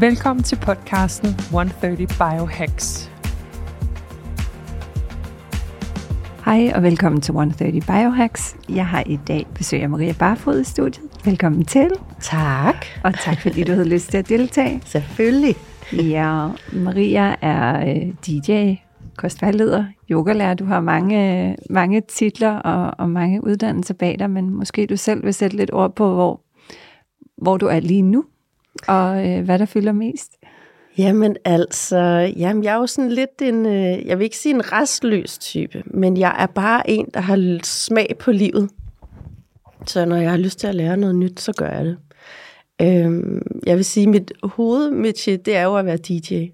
Velkommen til podcasten 130 Biohacks. Hej og velkommen til 130 Biohacks. Jeg har i dag besøg af Maria Barfod i studiet. Velkommen til. Tak. Og tak fordi du havde lyst til at deltage. Selvfølgelig. Ja, Maria er øh, DJ, kostvejleder, yogalærer. Du har mange, mange titler og, og mange uddannelser bag dig, men måske du selv vil sætte lidt ord på, hvor, hvor du er lige nu, og øh, hvad der fylder mest. Jamen altså, jamen jeg er jo sådan lidt en, øh, jeg vil ikke sige en restløs type, men jeg er bare en, der har smag på livet. Så når jeg har lyst til at lære noget nyt, så gør jeg det. Øhm, jeg vil sige, mit hovedmetier, det er jo at være DJ.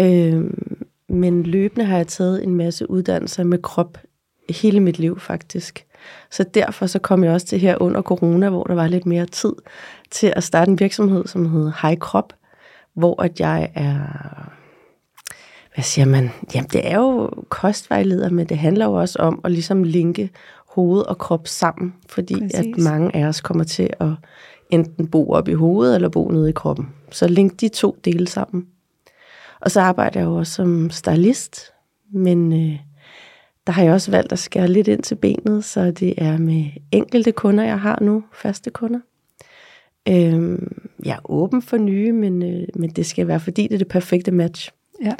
Øhm, men løbende har jeg taget en masse uddannelser med krop hele mit liv faktisk. Så derfor så kom jeg også til her under corona, hvor der var lidt mere tid til at starte en virksomhed, som hedder High Krop, hvor at jeg er, hvad siger man, jamen det er jo kostvejleder, men det handler jo også om at ligesom linke hoved og krop sammen, fordi Præcis. at mange af os kommer til at enten bo op i hovedet eller bo nede i kroppen. Så link de to dele sammen. Og så arbejder jeg jo også som stylist, men øh, der har jeg også valgt at skære lidt ind til benet, så det er med enkelte kunder, jeg har nu, faste kunder. Øhm, jeg er åben for nye, men, øh, men det skal være, fordi det er det perfekte match. Ja.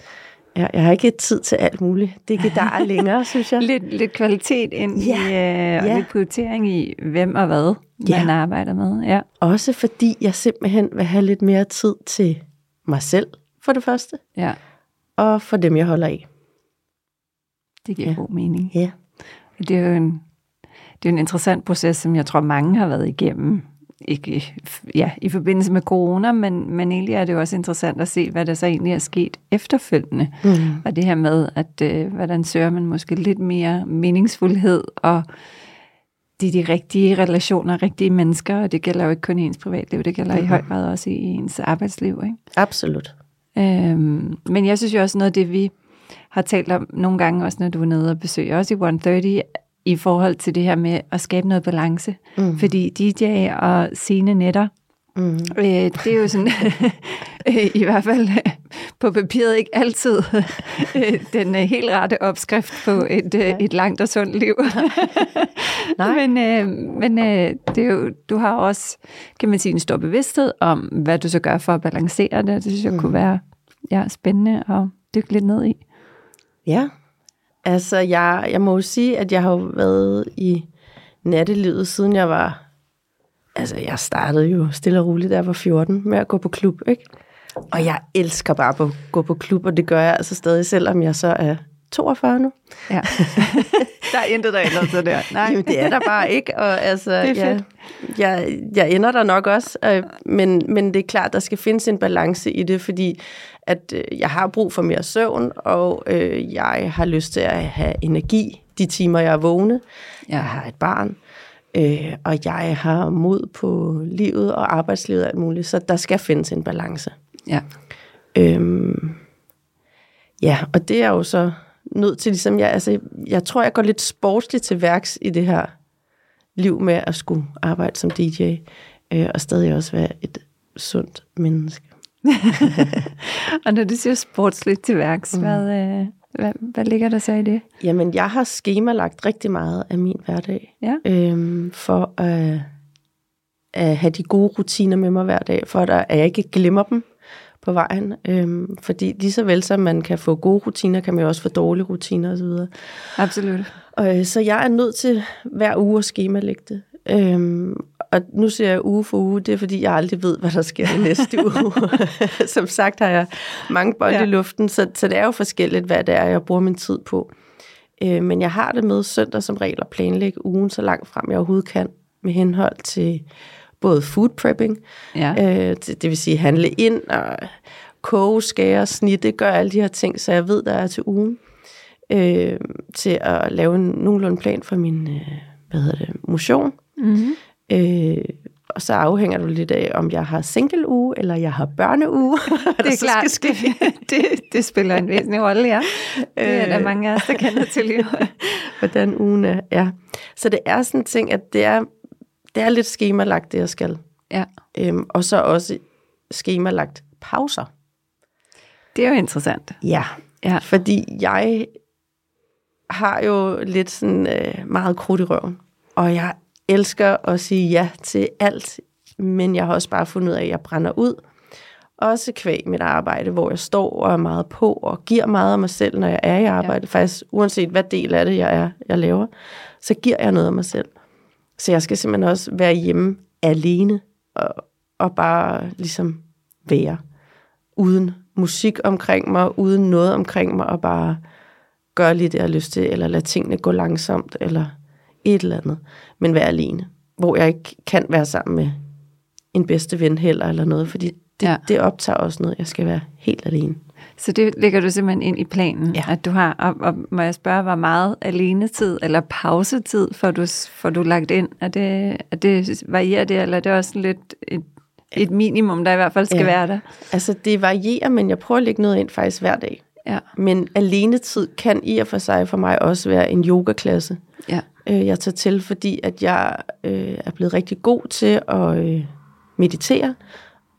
Jeg, jeg har ikke tid til alt muligt. Det er ikke der længere, synes jeg. lidt, lidt kvalitet ind ja. i, øh, og ja. lidt prioritering i, hvem og hvad ja. man arbejder med. Ja. Også fordi jeg simpelthen vil have lidt mere tid til mig selv, for det første. Ja. Og for dem, jeg holder af. Det giver ja. god mening. Ja. Det er jo en, det er en interessant proces, som jeg tror, mange har været igennem ikke ja, i forbindelse med corona, men, men egentlig er det jo også interessant at se, hvad der så egentlig er sket efterfølgende. Mm. Og det her med, at øh, hvordan søger man måske lidt mere meningsfuldhed, og det er de rigtige relationer, rigtige mennesker, og det gælder jo ikke kun i ens privatliv, det gælder mm. i høj grad også i ens arbejdsliv. Ikke? Absolut. Øhm, men jeg synes jo også noget af det, vi har talt om nogle gange, også når du er nede og besøger os i 130, i forhold til det her med at skabe noget balance. Mm. Fordi DJ og scene netter, mm. øh, det er jo sådan, øh, i hvert fald på papiret ikke altid øh, den øh, helt rette opskrift på et, øh, et langt og sundt liv. Nej. Men, øh, men øh, det er jo, du har også, kan man sige, en stor bevidsthed om, hvad du så gør for at balancere det. Det synes jeg mm. kunne være ja, spændende at dykke lidt ned i. Ja, Altså, jeg, jeg må jo sige, at jeg har jo været i nattelivet, siden jeg var... Altså, jeg startede jo stille og roligt, da jeg var 14, med at gå på klub, ikke? Og jeg elsker bare at gå på klub, og det gør jeg altså stadig, selvom jeg så er 42 nu. Ja. der er intet, der ændrer sig der. Nej. Jamen, det er der bare ikke. Og altså, det er fedt. Jeg, jeg, jeg ender der nok også, øh, men, men det er klart, der skal findes en balance i det, fordi at øh, jeg har brug for mere søvn, og øh, jeg har lyst til at have energi de timer, jeg er vågne. Ja. Jeg har et barn, øh, og jeg har mod på livet og arbejdslivet og alt muligt, så der skal findes en balance. Ja. Øhm, ja, og det er jo så nødt til, ligesom jeg, altså, jeg tror, jeg går lidt sportsligt til værks i det her liv med at skulle arbejde som DJ, øh, og stadig også være et sundt menneske. og når du siger sportsligt til værks, mm. hvad, øh, hvad, hvad ligger der så i det? Jamen, jeg har skemalagt rigtig meget af min hverdag, ja. øhm, for at, at have de gode rutiner med mig hver dag, for at, at jeg ikke glemmer dem på vejen. Øhm, fordi lige så vel som man kan få gode rutiner, kan man jo også få dårlige rutiner osv. Absolut. Og, øh, så jeg er nødt til hver uge at skemalægge det. Øhm, og nu siger jeg uge for uge, det er fordi, jeg aldrig ved, hvad der sker i næste uge. Som sagt har jeg mange bolde ja. i luften, så, så det er jo forskelligt, hvad det er, jeg bruger min tid på. Øh, men jeg har det med søndag som regel at planlægge ugen så langt frem, jeg overhovedet kan, med henhold til både food prepping, Ja. øh, det, det vil sige handle ind og koge, skære, snitte, gøre alle de her ting, så jeg ved, der er til ugen, øh, til at lave en nogenlunde plan for min øh, hvad hedder det, motion. Mm-hmm. Øh, og så afhænger det lidt af, om jeg har single uge, eller jeg har børneuge. Det er klart, det, det, det spiller en væsentlig rolle, ja. Det er der Øh. mange af os, der kender til. Jo. hvordan ugen er. Ja. Så det er sådan en ting, at det er, det er lidt skemalagt, det jeg skal. Ja, Øhm, og så også skemalagt pauser. det er jo interessant. Ja. Ja. Fordi jeg har jo lidt sådan øh, meget krudt i røven. Og jeg elsker at sige ja til alt. Men jeg har også bare fundet ud af, at jeg brænder ud. Også kvæg mit arbejde, hvor jeg står og er meget på og giver meget af mig selv, når jeg er i arbejde. Ja. Faktisk uanset hvad del af det, jeg er, jeg laver, så giver jeg noget af mig selv. Så jeg skal simpelthen også være hjemme alene og, og bare ligesom være. Uden musik omkring mig, uden noget omkring mig, og bare gøre lige det, jeg har lyst til, eller lade tingene gå langsomt, eller et eller andet. Men være alene. Hvor jeg ikke kan være sammen med en bedste ven heller, eller noget, fordi det, Ja. det optager også noget. Jeg skal være helt alene. Så det lægger du simpelthen ind i planen, Ja. at du har. Og, og må jeg spørge, hvor meget alenetid eller pausetid får du, får du lagt ind? Er det, er det, varierer det, eller er det også lidt et, et minimum, der i hvert fald skal Ja. være der? Altså, det varierer, men jeg prøver at lægge noget ind faktisk hver dag. Ja. Men alenetid kan i og for sig for mig også være en yogaklasse. Ja. Øh, jeg tager til, fordi at jeg øh, er blevet rigtig god til at øh, meditere.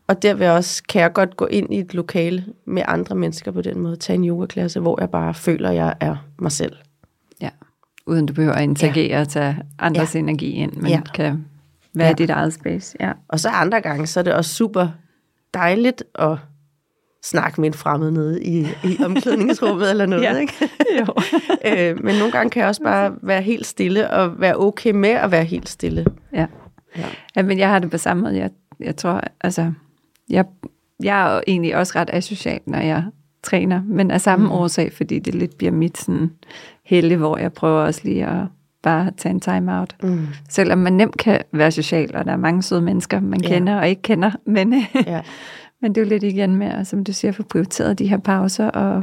Og derved også kan jeg godt gå ind i et lokale med andre mennesker på den måde, tage en yogaklasse, hvor jeg bare føler, at jeg er mig selv. ja. Uden du behøver at interagere og tage andres energi ind, men Ja. kan være Ja. dit eget space. Ja. Og så andre gange, så er det også super dejligt at snakke med en fremmed nede i, i omklædningsrummet eller noget. Ja. Ikke? Jo. øh, men nogle gange kan jeg også bare være helt stille og være okay med at være helt stille. Ja. Ja. ja, men jeg har det på samme måde. Jeg, jeg tror, altså, jeg, jeg er jo egentlig også ret asocial, når jeg træner, men af samme mm. årsag, fordi det lidt bliver mit sådan helle, hvor jeg prøver også lige at bare tage en time out. Mm. Selvom man nemt kan være social, og der er mange søde mennesker, man Ja. kender og ikke kender, men, Ja. Men det er jo lidt igen med, at, som du siger, få prioriteret de her pauser, og,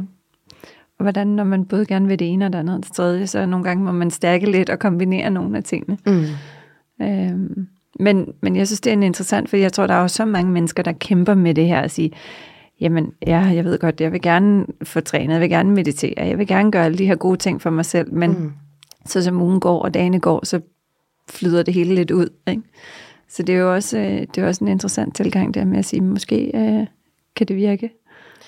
og hvordan, når man både gerne vil det ene og det andet og det tredje, så nogle gange må man stærke lidt og kombinere nogle af tingene. Mm. Øhm, men, men jeg synes, det er en interessant, for jeg tror, der er jo så mange mennesker, der kæmper med det her at sige, jamen, ja, jeg ved godt, jeg vil gerne få trænet, jeg vil gerne meditere, jeg vil gerne gøre alle de her gode ting for mig selv, men mm. så som ugen går og dagene går, så flyder det hele lidt ud. Ikke? Så det er jo også, øh, det er også en interessant tilgang der med at sige, måske øh, kan det virke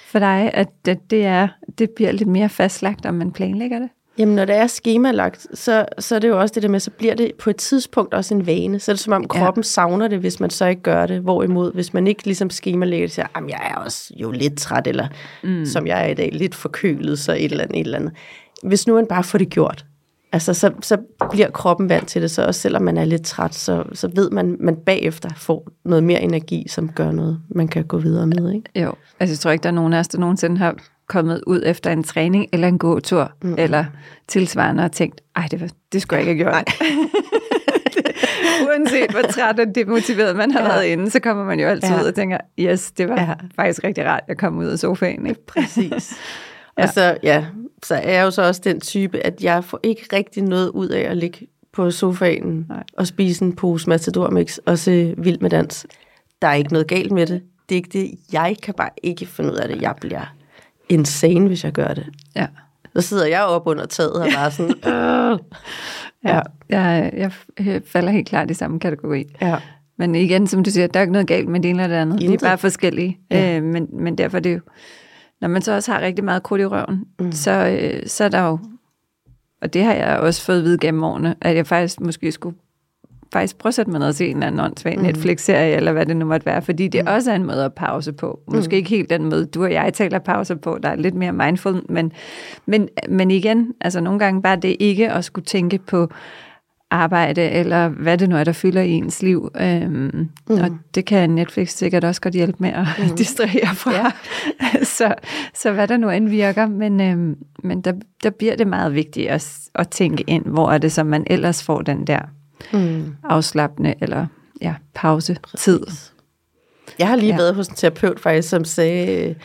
for dig, at det, det, er, det bliver lidt mere fastlagt, om man planlægger det. Jamen, når det er skemalagt, så, så er det jo også det der med, så bliver det på et tidspunkt også en vane. Så er det som om kroppen ja. savner det, hvis man så ikke gør det. Hvorimod, hvis man ikke ligesom skemalægger det, så jamen, jeg er også jo lidt træt, eller mm. som jeg er i dag, lidt forkølet, så et eller andet, et eller andet. Hvis nu man bare får det gjort, altså, så, så bliver kroppen vant til det, så også selvom man er lidt træt, så, så ved man, man bagefter får noget mere energi, som gør noget, man kan gå videre med. Ikke? Jo, altså jeg tror ikke, der er nogen af os, der nogensinde har kommet ud efter en træning eller en gåtur, mm. eller tilsvarende og tænkt, ej, det, var, det skulle jeg ikke have gjort. Uanset hvor træt og demotiveret man har ja. været inde, så kommer man jo altid ja. Ud og tænker, yes, det var. Ja. faktisk rigtig rart, at komme ud af sofaen. Ikke? Præcis. Ja. Og så, ja, så er jeg jo så også den type, at jeg får ikke rigtig noget ud af at ligge på sofaen Nej. Og spise en pose Matador Mix og se Vild med Dans. Der er ikke noget galt med det. Det er ikke det. Jeg kan bare ikke finde ud af det. Jeg bliver insane, hvis jeg gør det. Ja. Så sidder jeg oppe under taget og bare sådan, øh. Ja. Jeg, jeg, jeg falder helt klart i samme kategori. ja. Men igen, som du siger, der er ikke noget galt med det ene eller det andet. De er Intet. bare forskellige. Ja. Øh, men, men derfor er det jo, når man så også har rigtig meget krudt i røven, mm. så, øh, så er der jo, og det har jeg også fået at vide gennem årene, at jeg faktisk måske skulle faktisk prøve at sætte mig ned og se en eller anden åndssvag mm. Netflix-serie, eller hvad det nu måtte være, fordi det mm. også er en måde at pause på. Måske mm. ikke helt den måde, du og jeg taler pauser på, der er lidt mere mindful, men, men, men igen, altså nogle gange bare det ikke at skulle tænke på arbejde, eller hvad det nu er, der fylder i ens liv. Øhm, mm. Og det kan Netflix sikkert også godt hjælpe med at mm. distrahere fra. Ja. så, så hvad der nu end virker, men, øhm, men der, der bliver det meget vigtigt at, at tænke ind, hvor er det, som man ellers får den der Mm. afslappende eller ja, pause, tid. Jeg har lige Ja. været hos en terapeut faktisk, som sagde,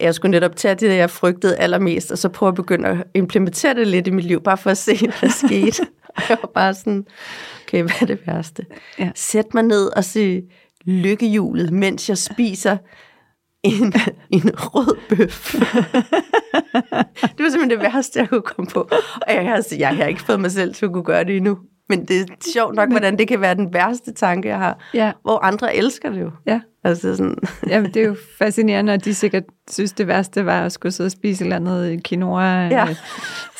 jeg skulle netop tage det, jeg frygtede allermest, og så prøve at begynde at implementere det lidt i mit liv, bare for at se, hvad der skete. Og jeg var bare sådan, okay, hvad er det værste? Ja. Sæt mig ned og se lykkehjulet, mens jeg spiser en, en rød bøf. det var simpelthen det værste, jeg kunne komme på. Og jeg har, jeg har ikke fået mig selv til at kunne gøre det endnu. Men det er sjovt nok, hvordan det kan være den værste tanke, jeg har. Ja. Hvor andre elsker det jo. Ja. Altså sådan, Jamen, det er jo fascinerende, og de sikkert synes, det værste var at skulle sidde og spise et eller andet quinoa, ja. Øh,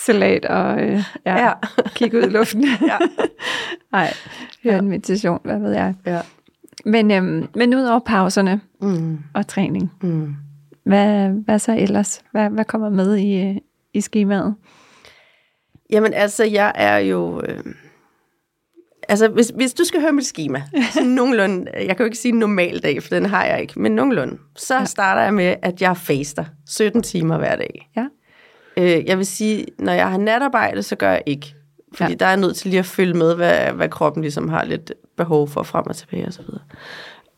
salat og øh, ja, ja. Ja. kigge ud i luften. Ja. Nej, høre Ja. en meditation, hvad ved jeg. ja. Men, øhm, men ud over pauserne Mm, og træning, mm. hvad, hvad så ellers? Hvad, hvad kommer med i, øh, i skemaet? Jamen altså, jeg er jo... Øh, altså, hvis, hvis du skal høre mit schema, sådan nogenlunde, jeg kan jo ikke sige normal dag, for den har jeg ikke, men nogenlunde, så Ja. starter jeg med, at jeg faster 17 timer hver dag. Ja. Øh, jeg vil sige, når jeg har natarbejde, så gør jeg ikke. Fordi Ja. der er jeg nødt til lige at følge med, hvad, hvad kroppen ligesom har lidt behov for frem og tilbage og så videre.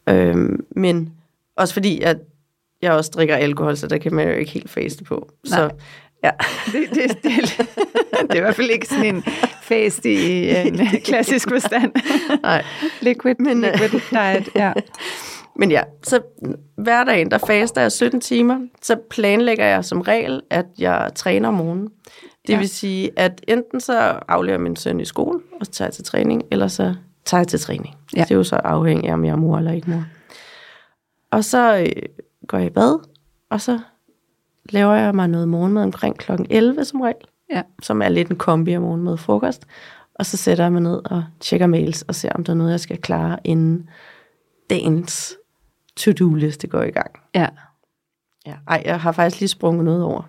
Øhm, men også fordi, at jeg også drikker alkohol, så der kan man jo ikke helt faste på. Så Nej. Ja, Det, det, det, det er i hvert fald ikke sådan en fast i en klassisk forstand. nej. Liquid, Men, øh, liquid diet, ja. Men ja, så hverdagen, der faster jeg 17 timer, så planlægger jeg som regel, at jeg træner om morgenen. Det Ja. vil sige, at enten så afleverer min søn i skole, og så tager jeg til træning, eller så tager jeg til træning. Ja. Det er jo så afhængigt af, om jeg er mor eller ikke mor. Og så øh, går jeg i bad, og så laver jeg mig noget morgenmad omkring kl. 11 som regel, ja. som er lidt en kombi af morgenmad og frokost. Og så sætter jeg mig ned og tjekker mails og ser, om der er noget, jeg skal klare, inden dagens to-do-liste går i gang. Ja. Ja. Ej, jeg har faktisk lige sprunget noget over.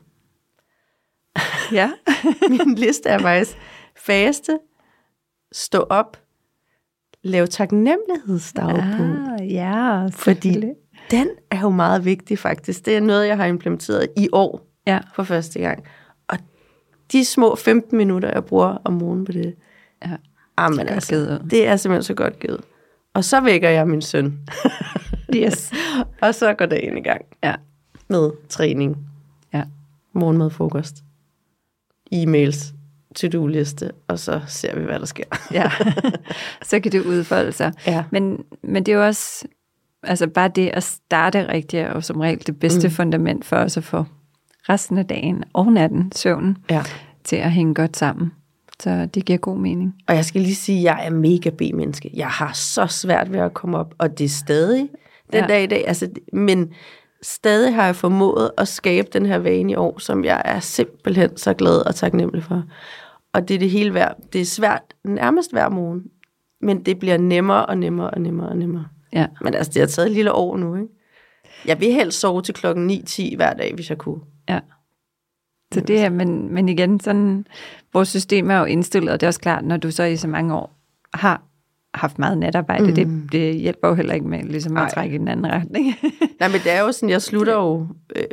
Ja. Min liste er faktisk faste, stå op, lave taknemmelighedsdagbog. Ah, ja, Fordi. Den er jo meget vigtig faktisk. Det er noget, jeg har implementeret i år Ja. for første gang. Og de små 15 minutter, jeg bruger om morgenen på det, Ja. ah, men Godt altså, givet. det er simpelthen så godt givet. Og så vækker jeg min søn, Yes. og så går dagen i gang Ja. med træning, Ja. morgenmad, frokost, e-mails, to-do-liste, og så ser vi, hvad der sker. ja. Så kan det udfolde sig. Ja. Men, men det er jo også, altså bare det at starte rigtigt, er jo som regel det bedste mm. fundament for os at få resten af dagen og natten, søvnen, Ja. til at hænge godt sammen. Så det giver god mening. Og jeg skal lige sige, at jeg er mega B-menneske. Jeg har så svært ved at komme op, og det er stadig den Ja. dag i dag. Altså, men stadig har jeg formået at skabe den her vane i år, som jeg er simpelthen så glad og taknemmelig for. Og det er det hele værd. Det er svært nærmest hver morgen, men det bliver nemmere og nemmere og nemmere og nemmere. Ja. Men altså, det har taget et lille år nu, ikke? Jeg vil helst sove til klokken 9-10 hver dag, hvis jeg kunne. Ja. Så det er, men, men igen, sådan, vores system er jo indstillet, og det er også klart, når du så i så mange år har haft meget natarbejde, mm. det, det hjælper jo heller ikke med ligesom at Nej. trække i den anden retning. Nej, men det er jo sådan, jeg slutter jo øh,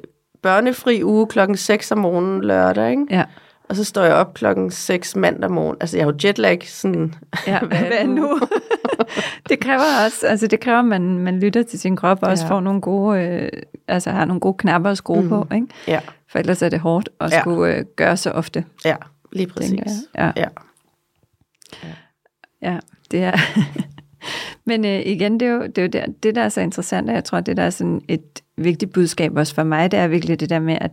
børnefri uge klokken 6 om morgenen lørdag, ikke? ja. Og så står jeg op klokken 6 mandag morgen. Altså, jeg har jo jetlag, sådan... Ja, hvad, hvad nu? det kræver også, altså det kræver, at man, man lytter til sin krop, og også Ja. får nogle gode, øh, altså har nogle gode knapper at skrue mm. på, ikke? Ja, For ellers er det hårdt at Ja. skulle øh, gøre så ofte, ja, lige præcis. Ja. Ja. Ja, det er... Men øh, igen, det er jo, det, er jo der, det, der er så interessant, og jeg tror, det der er sådan et vigtigt budskab også for mig, det er virkelig det der med, at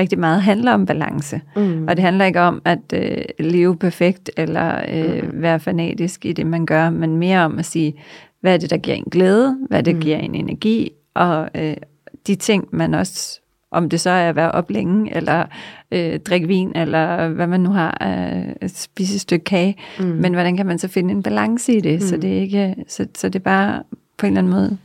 rigtig meget handler om balance. Mm. Og det handler ikke om at øh, leve perfekt, eller øh, mm. være fanatisk i det, man gør, men mere om at sige, hvad er det, der giver en glæde, hvad det mm. giver en energi, og øh, de ting, man også om det så er at være op længe, eller øh, drikke vin, eller hvad man nu har, øh, spise et stykke kage. Mm. Men hvordan kan man så finde en balance i det, mm. så det ikke, så, så det bare på en eller anden måde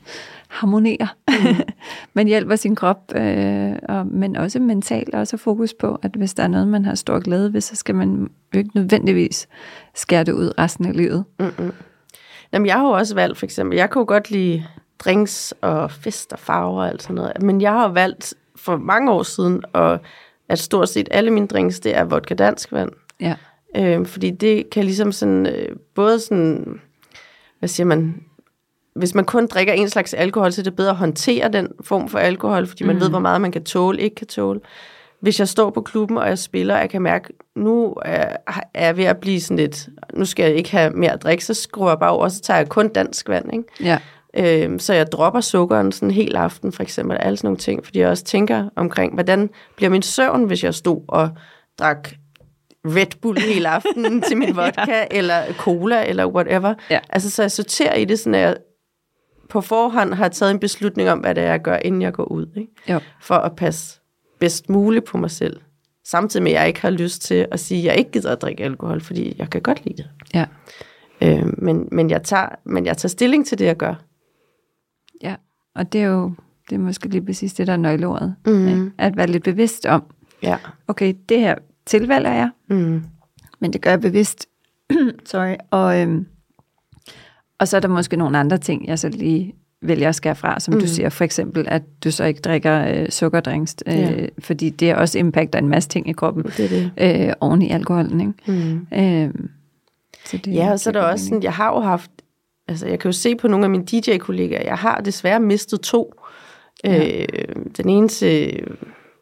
harmonerer. Mm. man hjælper sin krop, øh, og, men også mentalt også fokus på, at hvis der er noget, man har stor glæde ved, så skal man jo ikke nødvendigvis skære det ud resten af livet. Mm-mm. Jamen, jeg har jo også valgt, for eksempel, jeg jo godt lide drinks og fest og farver og alt sådan noget, men jeg har valgt for mange år siden, og at stort set alle mine drinks, det er vodka dansk vand. Ja. Øh, fordi det kan ligesom sådan, øh, både sådan, hvad siger man, hvis man kun drikker en slags alkohol, så er det bedre at håndtere den form for alkohol, fordi man mm. ved, hvor meget man kan tåle, ikke kan tåle. Hvis jeg står på klubben, og jeg spiller, og jeg kan mærke, nu er, jeg ved at blive sådan lidt, nu skal jeg ikke have mere at drikke, så skruer jeg bare over, og så tager jeg kun dansk vand, ikke? Ja. Øhm, så jeg dropper sukkeren sådan en hel aften, for eksempel, alle sådan nogle ting, fordi jeg også tænker omkring, hvordan bliver min søvn, hvis jeg stod og drak Red Bull hele aftenen til min vodka, ja. eller cola, eller whatever. Ja. Altså, så jeg sorterer i det, sådan at jeg på forhånd har taget en beslutning om, hvad det er, jeg gør, inden jeg går ud. Ikke? Jo. For at passe bedst muligt på mig selv. Samtidig med, at jeg ikke har lyst til at sige, at jeg ikke gider at drikke alkohol, fordi jeg kan godt lide det. Ja. Øh, men, men, jeg tager, men jeg tager stilling til det, jeg gør. Ja, og det er jo det er måske lige præcis det, der er nøgleordet. Mhm. At være lidt bevidst om, Ja. okay, det her tilvalger jeg, Mm. men det gør jeg bevidst. Sorry. Og, øhm, og så er der måske nogle andre ting, jeg så lige vælger at skære fra, som mm. du siger, for eksempel, at du så ikke drikker øh, sukkerdrinks, øh, Ja. fordi det også impacter en masse ting i kroppen Det det. øh, oven i alkoholen. Ikke? Mm. Øhm, så det, Ja, og så er der også sådan, jeg har jo haft, altså jeg kan jo se på nogle af mine DJ-kollegaer, jeg har desværre mistet to. Ja. Øh, den ene til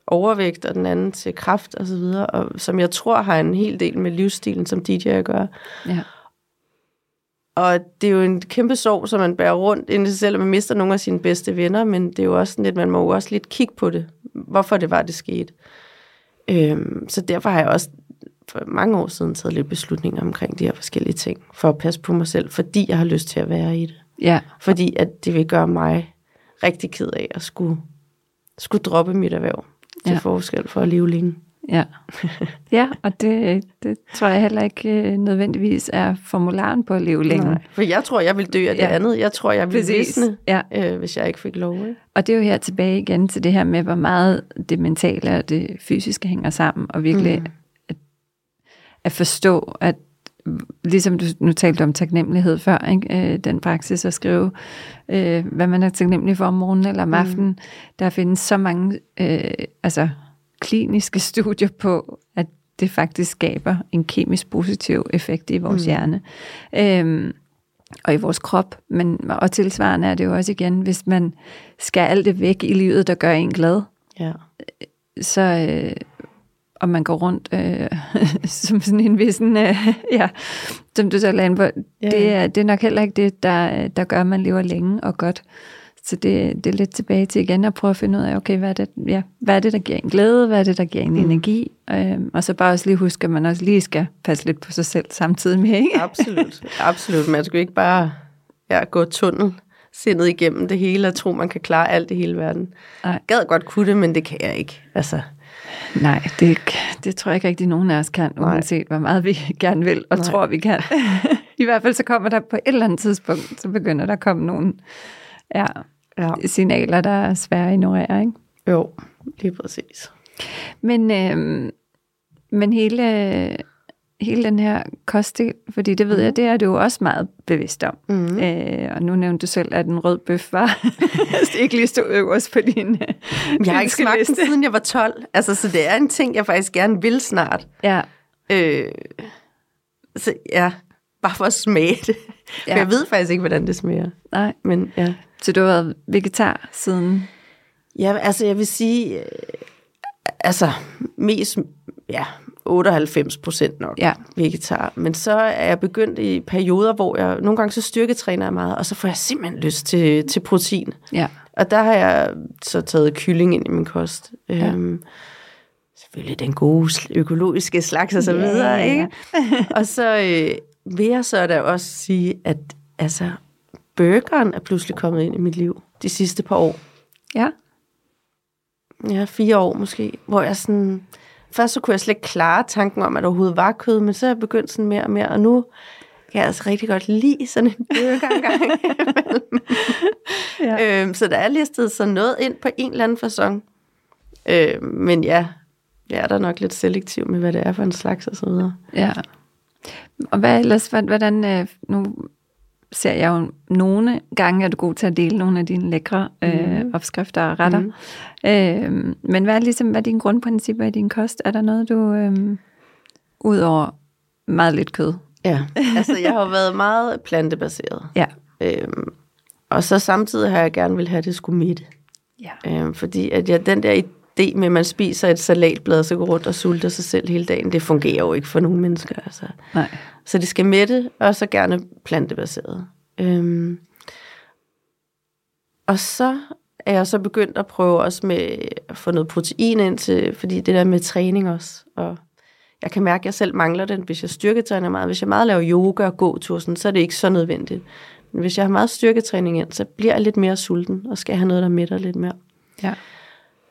overvægt, og den anden til kraft og så videre, og som jeg tror har en hel del med livsstilen som DJ at gøre. Ja. Og det er jo en kæmpe sorg, som man bærer rundt ind i sig selv, og man mister nogle af sine bedste venner, men det er jo også sådan lidt, man må jo også lidt kigge på det, hvorfor det var, det skete. Øhm, så derfor har jeg også for mange år siden taget lidt beslutninger omkring de her forskellige ting, for at passe på mig selv, fordi jeg har lyst til at være i det. ja, Fordi at det vil gøre mig rigtig ked af at skulle, skulle droppe mit erhverv til ja. forskel for at leve længe. Ja. ja, og det, det tror jeg heller ikke øh, nødvendigvis er formularen på at leve længe. Nej, For jeg tror, jeg vil dø af det Ja. andet. Jeg tror, jeg vil Præcis. visne, Ja. øh, hvis jeg ikke fik lov. Ikke? Og det er jo her tilbage igen til det her med, hvor meget det mentale og det fysiske hænger sammen, og virkelig mm. at, at forstå, at ligesom du nu talte om taknemmelighed før, ikke? Øh, den praksis at skrive, øh, hvad man er taknemmelig for om morgenen eller om aftenen, mm. der findes så mange øh, altså, kliniske studier på, at det faktisk skaber en kemisk positiv effekt i vores mm. hjerne. Øhm, og i vores krop, men og tilsvarende er det jo også igen, hvis man skal alt det væk i livet, der gør en glad, Ja. så øh, og man går rundt øh, som sådan en vissen, øh, ja, som du så lagde på, Ja, det, er, det er nok heller ikke det, der, der gør, at man lever længe og godt. Så det, det er lidt tilbage til igen at prøve at finde ud af, okay, hvad er det, ja, hvad er det der giver en glæde, hvad er det, der giver en mm. energi, øhm, og så bare også lige huske, at man også lige skal passe lidt på sig selv samtidig med, ikke? Absolut. Absolut. Man skal jo ikke bare ja, gå tunnel sindet igennem det hele og tro, man kan klare alt i hele verden. Jeg gad godt kunne det, men det kan jeg ikke. Altså, Nej, det, det tror jeg ikke rigtig nogen af os kan, Nej. uanset hvor meget vi gerne vil og Nej. tror, vi kan. I hvert fald så kommer der på et eller andet tidspunkt, så begynder der at komme nogle ja, ja. signaler, der er svære at ignorere. Ikke? Jo, lige præcis. Men, øh, men hele, hele den her kostdel, fordi det ved jeg, det er du jo også meget bevidst om. Mm. Øh, og nu nævnte du selv, at en rød bøf var ikke lige stod øverst på din Jeg har ikke smagt den, siden jeg var 12. Altså, så det er en ting, jeg faktisk gerne vil snart. Ja, Øh, så ja, bare for at smage det. Ja. Jeg ved faktisk ikke, hvordan det smager. nej. Men ja. Så du har været vegetar siden... Ja, altså jeg vil sige, øh, altså mest, ja, 98 procent nok Ja. vegetar. Men så er jeg begyndt i perioder, hvor jeg, nogle gange så styrketræner jeg meget, og så får jeg simpelthen lyst til, til protein. Ja, Og der har jeg så taget kylling ind i min kost. Ja. Øhm, selvfølgelig den gode, økologiske slags og så videre, ja, ikke? og så øh, vil jeg så da også sige, at altså, burgeren er pludselig kommet ind i mit liv de sidste par år. ja, Ja, fire år måske, hvor jeg sådan... Først så kunne jeg slet ikke klare tanken om, at der overhovedet var kød, men så er jeg begyndt sådan mere og mere, og nu kan jeg altså rigtig godt lide sådan en burger engang ja. øhm, så der er listet sådan noget ind på en eller anden façon. Øhm, men ja, jeg er der nok lidt selektiv med, hvad det er for en slags og så videre. ja. Og hvad ellers, hvordan, hvordan øh, nu ser jeg jo nogle gange, er du god til at dele nogle af dine lækre øh, opskrifter og retter. Mm. Øh, men hvad er, ligesom, hvad er dine grundprincipper i din kost? Er der noget, du, øh, ud over meget lidt kød? Ja, altså jeg har været meget plantebaseret. Ja, Øhm, og så samtidig har jeg gerne vil have, at det skulle midte. Ja. Øh, fordi at jeg, den der idé med, at man spiser et salatblad, så går rundt og sulter sig selv hele dagen, det fungerer jo ikke for nogle mennesker. Altså. Nej. Så det skal mætte, og så gerne plantebaseret. Øhm. Og så er jeg så begyndt at prøve også med at få noget protein ind til, fordi det der med træning også, og jeg kan mærke, at jeg selv mangler den, hvis jeg styrketræner meget. Hvis jeg meget laver yoga og gåtur, sådan, så er det ikke så nødvendigt. Men hvis jeg har meget styrketræning ind, så bliver jeg lidt mere sulten, og skal have noget, der mætter lidt mere. Ja.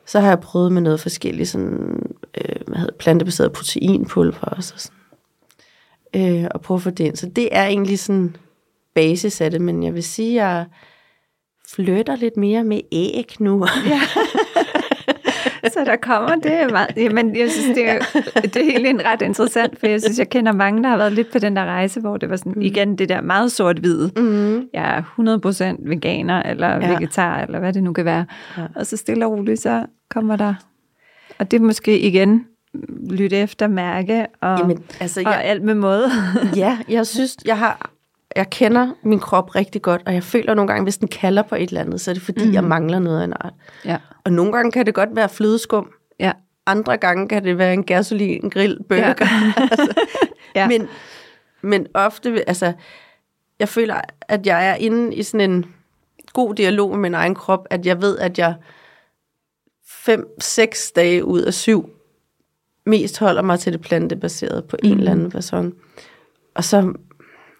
Så har jeg prøvet med noget forskelligt, sådan, øh, hvad hedder, plantebaseret proteinpulver. Og sådan. Øh, og prøve at få det ind. Så det er egentlig sådan basis af det, men jeg vil sige, at jeg flytter lidt mere med æg nu. Ja. så der kommer det meget. Jamen, jeg synes, det er, det er helt ret interessant, for jeg synes, jeg kender mange, der har været lidt på den der rejse, hvor det var sådan, igen, det der meget sort-hvide. Mm. Jeg er 100% veganer, eller Ja. vegetar, eller hvad det nu kan være. Ja. Og så stille og roligt, så kommer der... Og det er måske igen lytte efter, mærke, og, Jamen, altså, og jeg, alt med måde. ja, jeg synes, jeg har jeg kender min krop rigtig godt, og jeg føler nogle gange, hvis den kalder på et eller andet, så er det fordi, mm. jeg mangler noget af en art. ja. Og nogle gange kan det godt være flødeskum, Ja. andre gange kan det være en gasolin grill burger. Ja. altså, Ja. men, men ofte, altså, jeg føler, at jeg er inde i sådan en god dialog med min egen krop, at jeg ved, at jeg fem, seks dage ud af syv mest holder mig til det plantebaserede på en Mhm. eller anden person. Og så,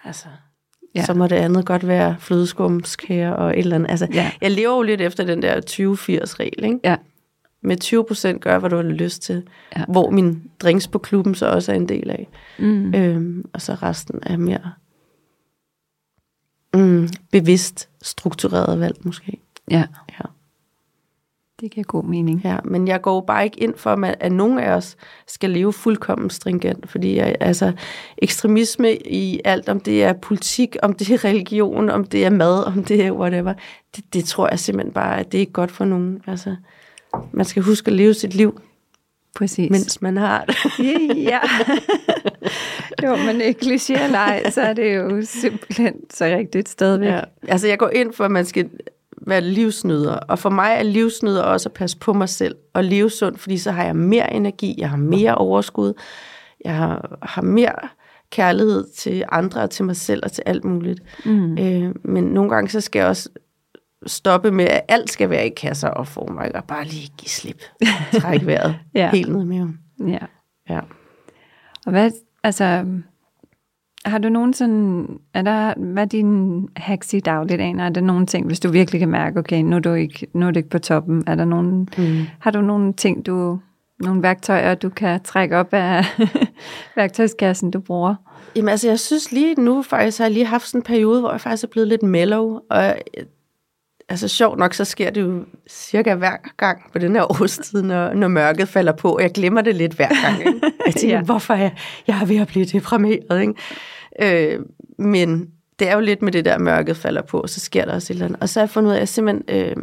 altså. Ja. så må det andet godt være flødeskumskager og et eller andet. Altså, Ja. Jeg lever jo lidt efter den der 20-80-regel, ikke? Ja. Med 20 procent gør, hvad du har lyst til. Ja. Hvor min drinks på klubben så også er en del af. Mm. Øhm, og så resten er mere mm, bevidst struktureret valg, måske. ja. Ja. Det giver god mening. Ja, men jeg går bare ikke ind for, at, at nogen af os skal leve fuldkommen stringent, fordi altså, ekstremisme i alt, om det er politik, om det er religion, om det er mad, om det er whatever, det, det tror jeg simpelthen bare, at det er ikke godt for nogen. Altså, man skal huske at leve sit liv, Præcis. mens man har det. ja. jo, men ikke eller ej, så er det jo simpelthen så rigtigt stadigvæk. Ja. Altså, jeg går ind for, at man skal være livsnyder. Og for mig er livsnyder også at passe på mig selv og leve sundt, fordi så har jeg mere energi, jeg har mere overskud, jeg har, har mere kærlighed til andre og til mig selv og til alt muligt. Mm. Øh, men nogle gange så skal jeg også stoppe med, at alt skal være i kasser og former, og bare lige give slip. Træk vejret Ja. helt ned med ham. Ja. Ja. Og hvad, altså, har du nogen sådan, er der, hvad er dine hacks i dagligdagen? Er der nogle ting, hvis du virkelig kan mærke, okay, nu er du ikke, nu er du ikke på toppen, er der nogen, Mm. har du nogle ting, du, nogle værktøjer, du kan trække op af værktøjskassen, du bruger? Jamen altså, jeg synes lige nu faktisk, har jeg lige haft sådan en periode, hvor jeg faktisk er blevet lidt mellow, og altså sjovt nok, så sker det jo cirka hver gang på den her årstid, når, når mørket falder på, og jeg glemmer det lidt hver gang. Ikke? Jeg tænker, Ja. hvorfor er jeg, jeg er ved at blive deprimeret, ikke? Øh, men det er jo lidt med det der, mørket falder på, så sker der også et eller andet. Og så har jeg fundet ud af, at jeg simpelthen, øh,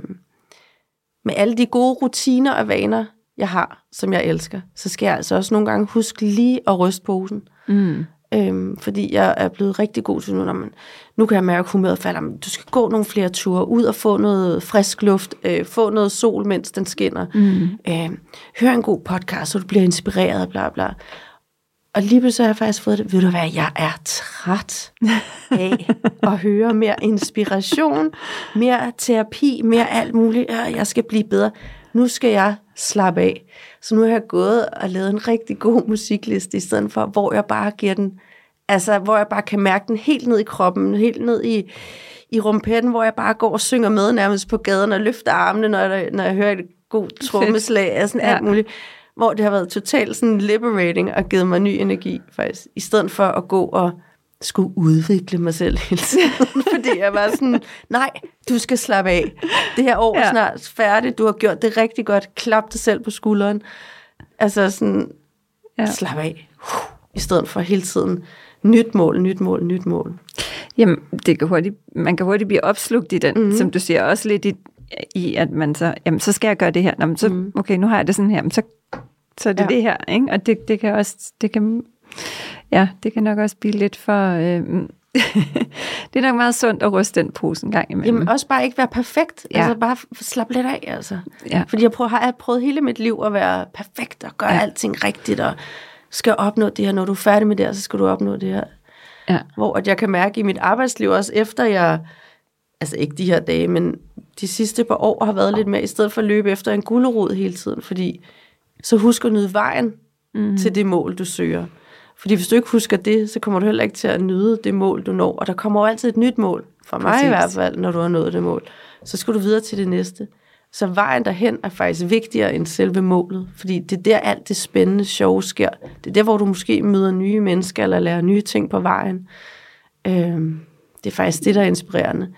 med alle de gode rutiner og vaner, jeg har, som jeg elsker, så skal jeg altså også nogle gange huske lige at ryste posen. Mm. Øhm, fordi jeg er blevet rigtig god til nu, når man, nu kan jeg mærke, at humøret falder, men du skal gå nogle flere ture, ud og få noget frisk luft, øh, få noget sol, mens den skinner, Mm. øh, hør en god podcast, så du bliver inspireret, bla bla. Og lige pludselig har jeg faktisk fået det, ved du hvad, jeg er træt af at høre mere inspiration, mere terapi, mere alt muligt, jeg skal blive bedre. Nu skal jeg slappe af. Så nu har jeg gået og lavet en rigtig god musikliste, i stedet for, hvor jeg bare giver den, altså hvor jeg bare kan mærke den helt ned i kroppen, helt ned i, i rumpetten, hvor jeg bare går og synger med nærmest på gaden og løfter armene, når jeg, når jeg hører et god trommeslag, og sådan Ja. alt muligt. Hvor det har været totalt sådan liberating og givet mig ny energi, faktisk. I stedet for at gå og skulle udvikle mig selv hele tiden. Fordi jeg var sådan, nej, du skal slappe af. Det her år er Ja. snart færdigt. Du har gjort det rigtig godt. Klap dig selv på skulderen. Altså sådan, Ja. slap af. I stedet for hele tiden, nyt mål, nyt mål, nyt mål. Jamen, det kan hurtigt, man kan hurtigt blive opslugt i den, mm. som du siger, også lidt i, i, at man så, jamen, så skal jeg gøre det her. Nå, men så, mm. okay, nu har jeg det sådan her, men så, så er det. Ja. det her, ikke? Og det, det kan også, det kan, ja, det kan nok også blive lidt for, øh, det er nok meget sundt at ryste den pose en gang imellem. Jamen også bare ikke være perfekt. Ja. Altså bare slappe lidt af, altså. Ja. Fordi jeg, prøver, har jeg prøvet hele mit liv at være perfekt og gøre ja. alting rigtigt, og skal opnå det her. Når du er færdig med det her, så skal du opnå det her. Ja. Hvor at jeg kan mærke i mit arbejdsliv, også efter jeg, altså ikke de her dage, men de sidste par år har været lidt mere, i stedet for at løbe efter en gulerod hele tiden, fordi så husk at nyde vejen mm. til det mål, du søger. Fordi hvis du ikke husker det, så kommer du heller ikke til at nyde det mål, du når. Og der kommer jo altid et nyt mål, for mig Præcis. i hvert fald, når du har nået det mål. Så skal du videre til det næste. Så vejen derhen er faktisk vigtigere end selve målet, fordi det er der alt det spændende, sjove sker. Det er der, hvor du måske møder nye mennesker, eller lærer nye ting på vejen. Øhm, det er faktisk det, der er inspirerende.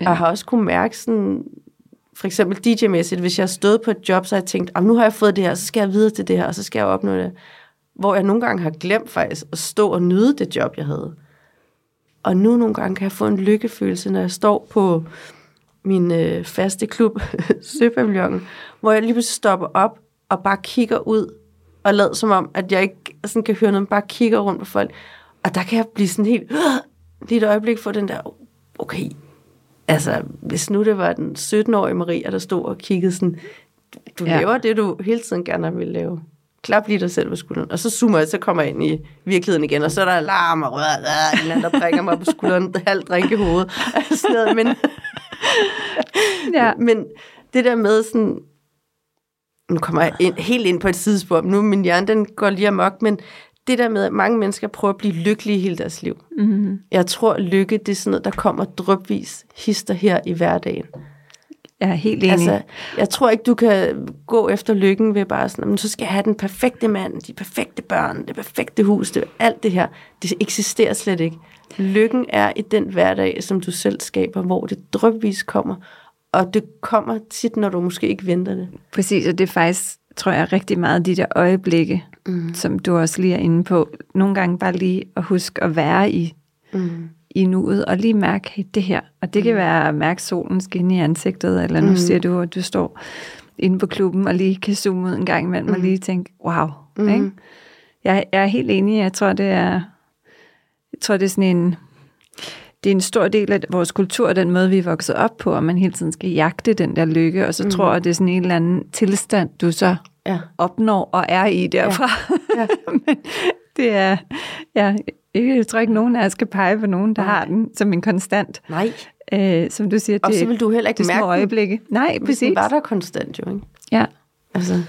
Ja. Og jeg har også kunne mærke sådan, for eksempel DJ-mæssigt, hvis jeg har stået på et job, så har jeg tænkt, "Am, nu har jeg fået det her, så skal jeg videre til det her, og så skal jeg opnå det. Hvor jeg nogle gange har glemt faktisk at stå og nyde det job, jeg havde. Og nu nogle gange kan jeg få en lykkefølelse, når jeg står på min øh, faste klub, Søpavillonen, hvor jeg lige pludselig stopper op og bare kigger ud og lader som om, at jeg ikke sådan kan høre noget, men bare kigger rundt på folk. Og der kan jeg blive sådan helt, lige et øjeblik få den der, okay, altså hvis nu det var den 17-årige Maria, der stod og kiggede sådan, du ja. laver det, du hele tiden gerne vil lave. Klap lige dig selv på skulderen. Og så zoomer jeg, så kommer jeg ind i virkeligheden igen, og så er der alarm og rør, en eller anden, der prikker mig på skulderen, halvt drink i hovedet. Sådan noget. Men, Ja. men det der med sådan, nu kommer jeg ind, helt ind på et sidespor, nu min hjerne, den går lige amok, men det der med, at mange mennesker prøver at blive lykkelige hele deres liv. Mm-hmm. Jeg tror, lykke, det er sådan noget, der kommer drøbvis hister her i hverdagen. Jeg er helt enig. Altså, jeg tror ikke, du kan gå efter lykken ved bare sådan, "Jamen, så skal jeg have den perfekte mand, de perfekte børn, det perfekte hus, det, alt det her. Det eksisterer slet ikke. Lykken er i den hverdag, som du selv skaber, hvor det drøbvis kommer. Og det kommer tit, når du måske ikke venter det. Præcis, og det er faktisk, tror jeg, rigtig meget de der øjeblikke, mm. som du også lige er inde på. Nogle gange bare lige at huske at være i, Mm. I nuet, og lige mærke hey, det her. Og det kan være at mærke solen skinne i ansigtet, eller nu Mm. siger du, at du står inde på klubben, og lige kan zoome ud en gang imellem, mm. og lige tænke, wow. Mm. Ikke? Jeg, jeg er helt enig, jeg tror, det er, jeg tror, det er sådan en, det er en stor del af vores kultur, den måde, vi er vokset op på, og man hele tiden skal jagte den der lykke, og så mm. tror jeg, det er sådan en eller anden tilstand, du så Ja. opnår og er i derfra. Ja. Men det er, ja, ikke, jeg tror ikke, nogen af os skal pege på nogen, der Nej. har den som en konstant. Nej. Øh, som du siger, Og det, så vil du heller ikke mærke små den, øjeblikke. Nej, hvis præcis. den var der konstant jo, ikke? Ja, Altså,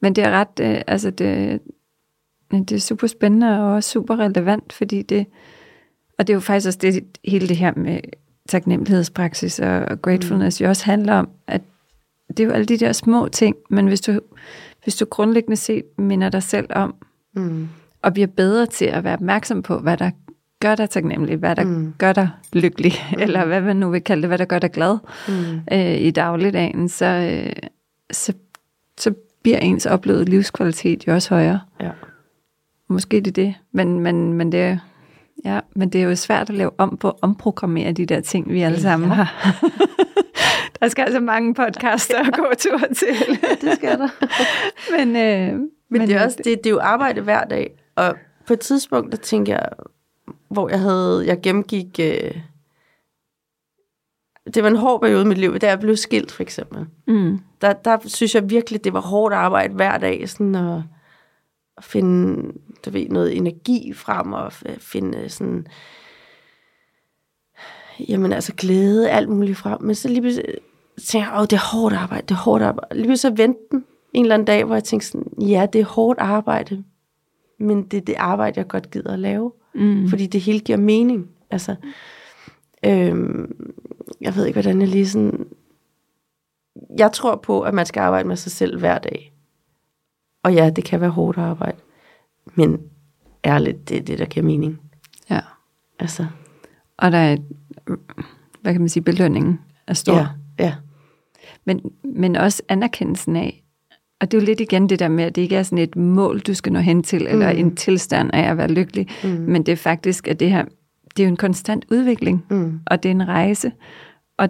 men det er ret, øh, altså det, det er super spændende og også super relevant, fordi det, og det er jo faktisk også det, hele det her med taknemmelighedspraksis og, og gratefulness mm. jo også handler om, at det er jo alle de der små ting, men hvis du, hvis du grundlæggende set minder dig selv om, mm. Og bliver bedre til at være opmærksom på, hvad der gør dig taknemmelig, hvad der mm. gør dig lykkelig, mm. eller hvad man nu vil kalde det, hvad der gør dig glad Mm. øh, i dagligdagen, så, øh, så, så bliver ens oplevede livskvalitet jo også højere. Ja. Måske det er det, men, men, men, det, er, ja, men det er jo svært at lave om på at omprogrammere de der ting, vi alle sammen Ja. har. der skal altså mange podcaster at gå tur til. Det skal der. men, øh, Men, men det, er også, det, det er jo arbejde hver dag, og på et tidspunkt, der tænkte jeg, hvor jeg havde, jeg gennemgik, øh, det var en hård periode i mit liv, da jeg blev skilt for eksempel. Mm, Der, der synes jeg virkelig, det var hårdt arbejde hver dag, sådan at, at finde, du ved, noget energi frem, og f- finde sådan, jamen altså glæde, alt muligt frem. Men så lige pludselig tænkte jeg, åh, det er hårdt arbejde, det er hårdt arbejde. Lige pludselig så vendte den en eller anden dag, hvor jeg tænkte sådan, ja, det er hårdt arbejde, men det er det arbejde, jeg godt gider at lave, mm, fordi det hele giver mening. Altså, øhm, jeg ved ikke, hvordan jeg lige sådan... Jeg tror på, at man skal arbejde med sig selv hver dag. Og ja, det kan være hårdt arbejde. Men ærligt, det er det, der giver mening. ja. Altså, Og der er, hvad kan man sige, belønningen er stor. ja, ja. Men, men også anerkendelsen af, og det er jo lidt igen det der med, at det ikke er sådan et mål, du skal nå hen til, eller Mm. en tilstand af at være lykkelig, Mm. men det er faktisk, at det her, det er jo en konstant udvikling, Mm. og det er en rejse, og,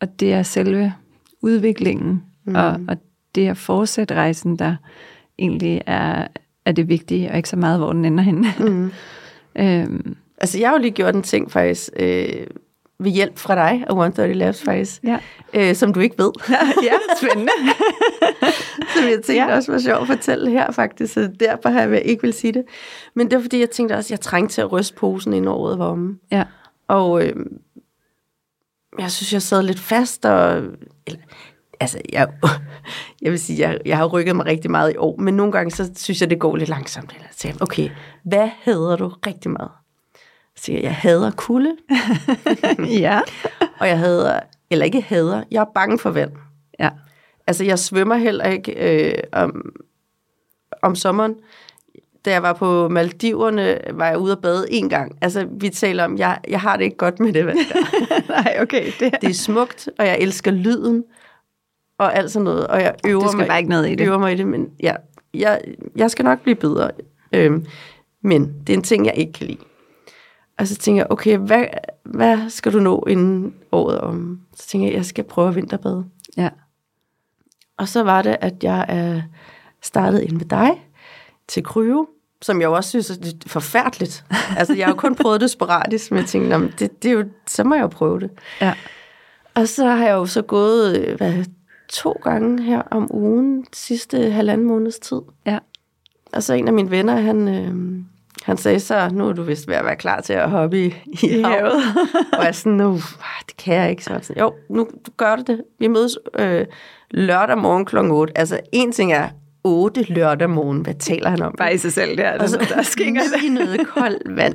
og det er selve udviklingen, mm. og, og det at fortsætte rejsen, der egentlig er, er det vigtige, og ikke så meget, hvor den ender henne. Mm. øhm, Altså, jeg har jo lige gjort en ting faktisk, øh, ved hjælp fra dig og 130 Labs faktisk, Ja. øh, som du ikke ved. ja, spændende. som jeg tænkte Ja. også var sjovt at fortælle her faktisk, så derfor har jeg ikke vil sige det. Men det var fordi, jeg tænkte også, at jeg trængte til at ryste posen, inden året var omme. ja. Og øh, jeg synes, jeg sad lidt fast, og eller, altså, jeg, jeg vil sige, jeg, jeg har rykket mig rigtig meget i år, men nogle gange, så synes jeg, det går lidt langsomt. Eller okay, hvad hader du rigtig meget? Siger jeg, hader kulde, ja. og jeg hader, eller ikke hader, jeg er bange for vand. Ja. Altså, jeg svømmer heller ikke øh, om, om sommeren. Da jeg var på Maldiverne, var jeg ude at bade en gang. Altså, vi taler om, jeg, jeg har det ikke godt med det vand. Nej, okay. Det, Det er smukt, og jeg elsker lyden, og alt sådan noget. Og jeg øver skal mig, bare ikke ned i det. øver mig i det, men ja, jeg, jeg skal nok blive bedre. Øhm, men det er en ting, jeg ikke kan lide. Og så tænker jeg, okay, hvad, hvad skal du nå inden året om? Så tænker jeg, jeg skal prøve at vinterbade. ja. Og så var det, at jeg er startet ind med dig til Kryo, som jeg jo også synes er lidt forfærdeligt. Altså, jeg har jo kun prøvet det sporadisk, men jeg tænkte, "Nå, men det, det er jo, så må jeg jo prøve det. Ja. Og så har jeg jo så gået øh, hvad, to gange her om ugen sidste halvanden måneds tid. Ja. Og så en af mine venner, han, øh, han sagde så, nu er du vist ved at være klar til at hoppe i, i, havet. og jeg sådan, nu, det kan jeg ikke. Så, sådan, jo, nu gør du det. Vi mødes øh, lørdag morgen kl. 8. Altså, en ting er 8 lørdag morgen. Hvad taler han om? Bare i sig selv, der er det, så der ned i noget koldt vand.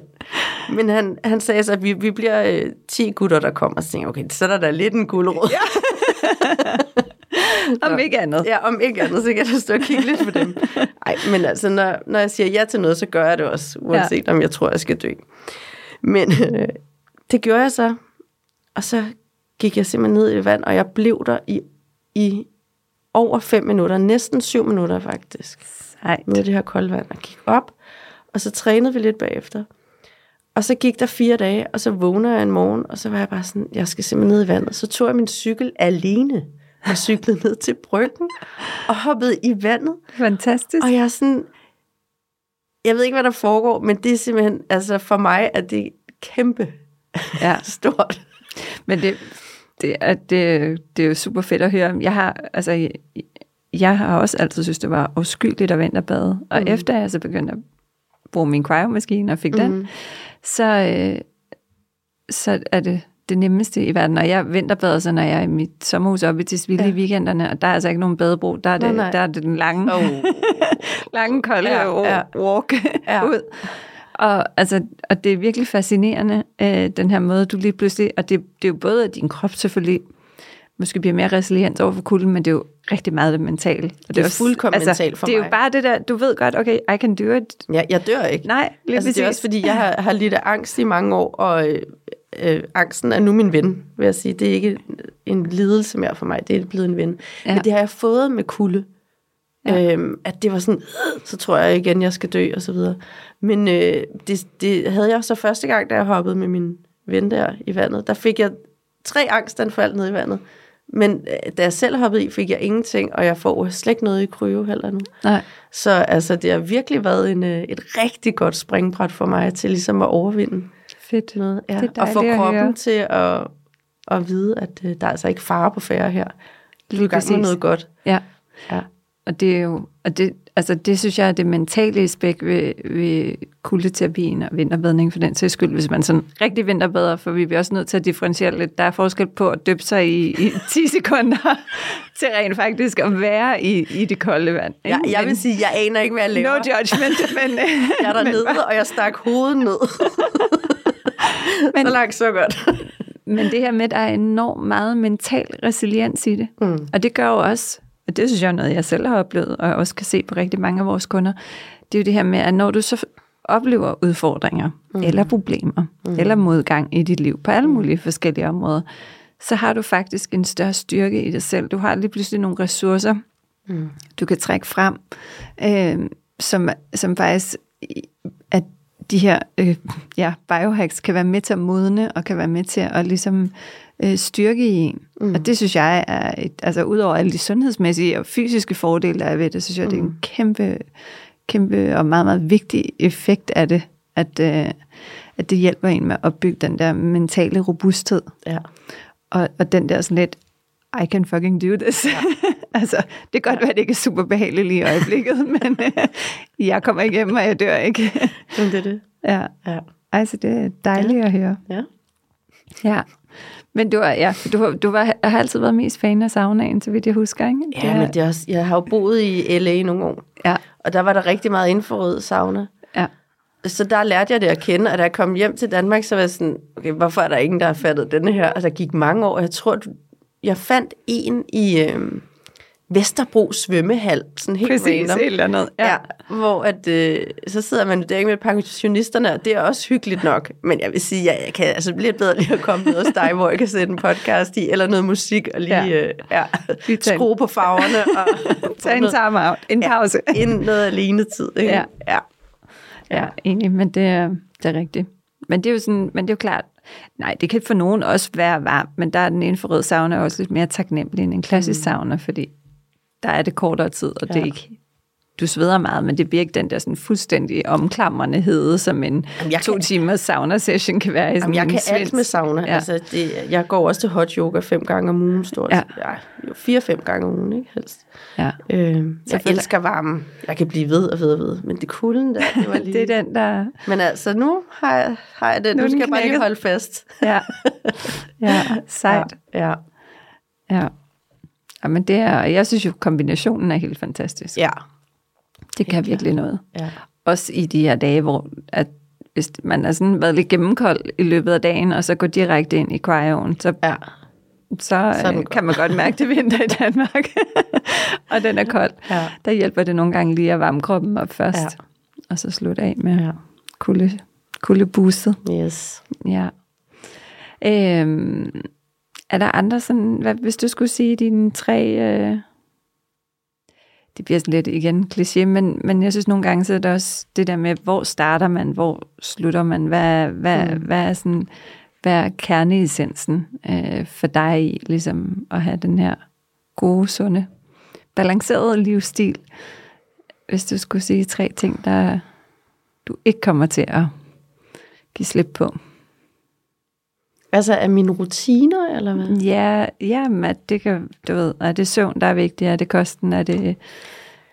Men han, han sagde så, at vi, vi bliver øh, 10 gutter, der kommer. Så tænkte okay, så er der da lidt en guldråd. Ja. Om ikke andet. ja, om ikke andet, så kan jeg da stå og kigge lidt på dem. Nej, men altså, når, når jeg siger ja til noget, så gør jeg det også, uanset ja. om jeg tror, jeg skal dø. Men øh, det gjorde jeg så. Og så gik jeg simpelthen ned i vand, og jeg blev der i, i over fem minutter. Næsten syv minutter, faktisk Sejt. med det her kolde vand og gik op, og så trænede vi lidt bagefter. Og så gik der fire dage, og så vågner jeg en morgen, og så var jeg bare sådan, jeg skal simpelthen ned i vandet. Så tog jeg min cykel alene og cyklede ned til bryggen og hoppede i vandet. Fantastisk. Og jeg er sådan, jeg ved ikke, hvad der foregår, men det er simpelthen, altså for mig er det kæmpe Ja. stort. Men det, det, er, det, det er jo super fedt at høre. Jeg har, altså, jeg, jeg har også altid synes, det var afskyeligt at vinterbade. Og mm. efter jeg så begyndte at bruge min cryomaskine og fik mm. den, så, øh, så er det det nemmeste i verden. Og jeg vinterbader så, når jeg er i mit sommerhus oppe i Tisvilde ja. i weekenderne, og der er altså ikke nogen badebro. Der er det, Nej, nej. der er det den lange, Oh. lange kolde Ja, ja, ja. walk Ja. ja. ud. Og, altså, og det er virkelig fascinerende, øh, den her måde, du lige pludselig... Og det, det er jo både, at din krop selvfølgelig måske bliver mere resilient over for kulden, men det er jo rigtig meget det mentale. Og er også- fuldkommen mentalt for Det er jo mig. bare det der, du ved godt, okay, I can do it. Jeg, jeg dør ikke. Nej, lige altså, det er også fordi, jeg har, har lidt af angst i mange år, og øh, øh, angsten er nu min ven, vil jeg sige. Det er ikke en lidelse mere for mig, det er blevet en ven. Ja. Men det har jeg fået med kulde. Ja. Øhm, at det var sådan, "Øh, så tror jeg igen, jeg skal dø, og så videre. Men øh, det, det havde jeg så første gang, da jeg hoppede med min ven der i vandet. Der fik jeg tre angstanfald ned i vandet. Men øh, da jeg selv hoppede i, fik jeg ingenting, og jeg får slet ikke noget i kryo heller nu. Nej. Så altså, det har virkelig været en, øh, et rigtig godt springbræt for mig til ligesom at overvinde Fedt. noget. Ja. Det er og få at kroppen høre. til at, at vide, at øh, der er altså ikke fare på færre her. Du er i gang med noget godt. Ja. Ja. Og det er jo, og det, altså det synes jeg er det mentale aspekt ved, ved kuldeterapien og vinterbadning for den sags skyld, hvis man sådan rigtig vinterbader, for vi bliver også nødt til at differentiere lidt. Der er forskel på at dyppe sig i, i 10 sekunder til rent faktisk at være i, i det kolde vand. ikke? Ja, jeg Men- vil sige, jeg aner ikke, hvad jeg laver. No judgment, men, jeg er dernede, og jeg stak hovedet ned. Men- så langt, så godt. men det her med, at der er enormt meget mental resiliens i det. Mm. Og det gør jo også, og det synes jeg er noget, jeg selv har oplevet, og også kan se på rigtig mange af vores kunder, det er jo det her med, at når du så oplever udfordringer, mm. eller problemer, mm. eller modgang i dit liv, på alle mulige forskellige områder, så har du faktisk en større styrke i dig selv. Du har lige pludselig nogle ressourcer, mm. du kan trække frem, øh, som, som faktisk, at de her øh, ja, biohacks kan være med til at modne, og kan være med til at ligesom øh, styrke i en. Mm. Og det synes jeg er, et, altså udover alle de sundhedsmæssige og fysiske fordele, der er ved det, så synes jeg, mm. det er en kæmpe, kæmpe og meget, meget vigtig effekt af det, at, øh, at det hjælper en med at opbygge den der mentale robusthed. Ja. Og, og den der sådan lidt, I can fucking do this. Ja. altså, det kan godt være, at det ikke er super behageligt lige i øjeblikket, men øh, jeg kommer igennem, og jeg dør ikke. Men det er det. ja. Ja. Altså, det er dejligt ja. at høre. Ja. Ja. Men du, er, ja, du, har- du var, har altid været mest fan af saunaen, så vidt jeg husker, ikke? Ja, men det er også, jeg har jo boet i LA nogle år, Ja, og der var der rigtig meget infrarød sauna. ja. Så der lærte jeg det at kende, og da jeg kom hjem til Danmark, så var jeg sådan, okay, hvorfor er der ingen, der har fattet denne her? Altså, der gik mange år, og jeg tror, du, jeg fandt en i øh, Vesterbro svømmehal, sådan helt Præcis, random. eller andet. Ja. ja, hvor at, øh, så sidder man der med pensionisterne, og det er også hyggeligt nok. Men jeg vil sige, ja, jeg kan altså lidt bedre lige at komme ned hos dig, hvor jeg kan sætte en podcast i, eller noget musik, og lige Ja. Øh, ja, Lige en- skrue på farverne, og Tag en time out, en pause. ja, ind noget alene tid. Ikke? Ja. ja. Ja, enig, men det er, det er rigtigt. Men det er jo sådan, men det er jo klart, nej, det kan for nogen også være varmt, men der er den infrarøde sauna også lidt mere taknemmelig end en klassisk mm. sauna, fordi der er det kortere tid, og ja. det er ikke, du sveder meget, men det bliver ikke den der sådan fuldstændig omklamrende hede, som en Jamen, to kan- timers sauna-session kan være i sådan Jamen, jeg kan alt svens. med sauna. Ja. Altså, det, jeg går også til hot yoga fem gange om ugen, stort Ja. Ja. jo, fire-fem gange om ugen, ikke helst. Ja. Øh, jeg elsker varmen. Jeg kan blive ved og ved og ved. Men det kulden der, det var lige... Det er den, der... Men altså, nu har jeg, har jeg det. Nu Nu skal den jeg bare lige holde fast. Ja, ja sejt. Ja. Ja. ja. men det er, jeg synes jo, kombinationen er helt fantastisk. Ja. Det kan virkelig noget. ja. Også i de her dage, hvor at hvis man er sådan været lidt gennemkold i løbet af dagen, og så går direkte ind i cryoen, så, Ja. Så øh, kan man godt mærke, det er vinter i Danmark. og den er kold. Ja. Der hjælper det nogle gange lige at varme kroppen op først, Ja. og så slutte af med Ja. kulde, kuldeboostet. Yes. Ja. Øhm, er der andre sådan, hvad, hvis du skulle sige dine tre, øh, det bliver sådan lidt igen kliché, men, men jeg synes nogle gange, så er det også det der med, hvor starter man, hvor slutter man, hvad, hvad, mm. hvad er sådan, hvad er kerneessensen øh, for dig i, ligesom at have den her gode, sunde, balancerede livsstil, hvis du skulle sige tre ting, der du ikke kommer til at give slip på. Altså, er mine rutiner, eller hvad? Ja, ja, men det kan, du ved, er det søvn, der er vigtigt? Er det kosten? Er det,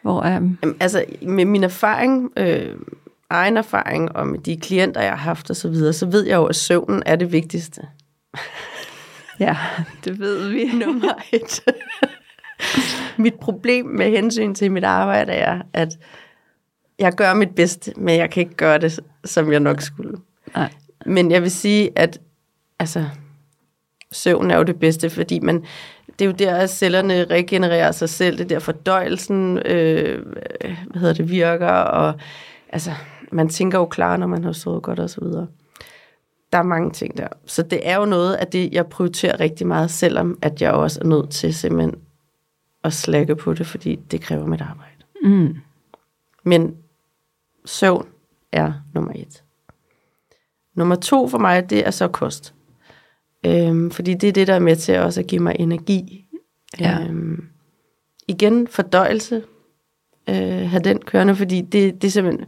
hvor er... Jamen, altså, med min erfaring, øh, egen erfaring, og med de klienter, jeg har haft og så videre, så ved jeg jo, at søvnen er det vigtigste. Ja, det ved vi. Nummer et. mit problem med hensyn til mit arbejde er, at jeg gør mit bedste, men jeg kan ikke gøre det, som jeg nok skulle. Nej. Men jeg vil sige, at altså, søvn er jo det bedste, fordi man, det er jo der, at cellerne regenererer sig selv. Det er der fordøjelsen øh, hvad hedder det, virker, og altså, man tænker jo klar, når man har sovet godt og så videre. Der er mange ting der. Så det er jo noget af det, jeg prioriterer rigtig meget, selvom at jeg også er nødt til simpelthen at slække på det, fordi det kræver mit arbejde. Mm. Men søvn er nummer et. Nummer to for mig, det er så kost. Øhm, fordi det er det, der er med til også at give mig energi. Ja. Øhm, igen, fordøjelse. Øh, have den kørende, fordi det, det er simpelthen...